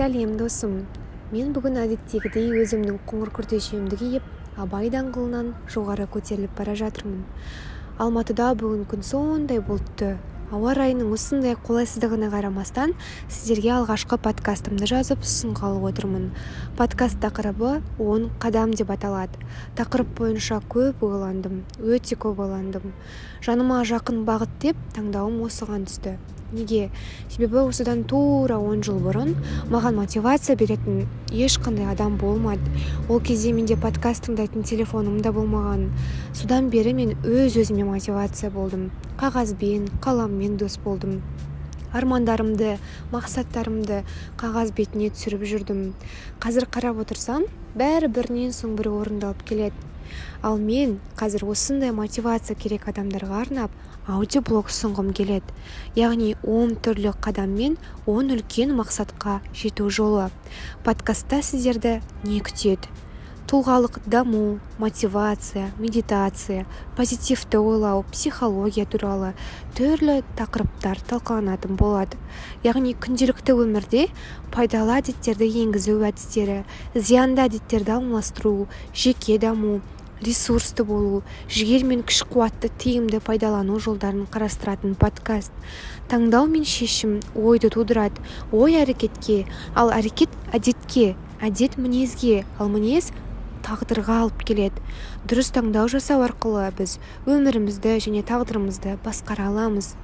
сәлем досым. Мен бүгін әдеттегідей өзімнің қоңыр күртешемді киіп абай даңғылынан жоғары көтеріліп бара жатырмын. Алматыда бүгін күн сондай бұлтты ауа райының осындай қолайсыздығына қарамастан сіздерге алғашқы подкастымды жазып ұсынғалы отырмын. Подкаст тақырыбы он қадам деп аталады. Тақырып бойынша көп ойландым өте көп ойландым. Жаныма жақын бағыт деп таңдауым осыған түсті. Неге? Себебі осыдан тура он жыл бұрын маған мотивация беретін ешқандай адам болмады. Ол кезде менде подкаст тыңдайтын телефоным да болмаған. Содан бері мен өз өзіме мотивация болдым. Қағазбен қаламмен дос болдым. Армандарымды мақсаттарымды қағаз бетіне түсіріп жүрдім. Қазір қарап отырсам бәрі бірінен соң бірі орындалып келеді. Ал мен қазір осындай мотивация керек адамдарға арнап аудиоблог ұсынғым келеді. Яғни он түрлі қадаммен он үлкен мақсатқа жету жолы. Подкастта сіздерді не күтеді? Тұлғалық даму мотивация медитация позитивті ойлау психология туралы түрлі тақырыптар талқыланатын болады. Яғни күнделікті өмірде пайдалы әдеттерді енгізу әдістері зиянды әдеттерді алмастыру жеке даму ресурсты болу жігер мен күш қуатты тиімді пайдалану жолдарын қарастыратын подкаст. Таңдау мен шешім ойды тудырады. Ой әрекетке ал әрекет әдетке әдет мінезге ал мінез тағдырға алып келеді. Дұрыс таңдау жасау арқылы біз өмірімізді және тағдырымызды басқара аламыз.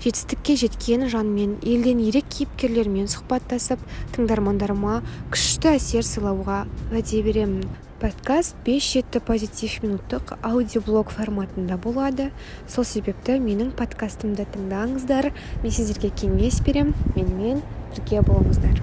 Жетістікке жеткен жанмен елден ерек кейіпкерлермен сұхбаттасып тыңдармандарыма күшті әсер сыйлауға уәде беремін. Подкаст 5 жеті позитив минуттық аудиоблог форматында болады. Сол себепті менің подкастымды тыңдаңыздар. Мен сіздерге кеңес беремін. Менімен бірге болыңыздар.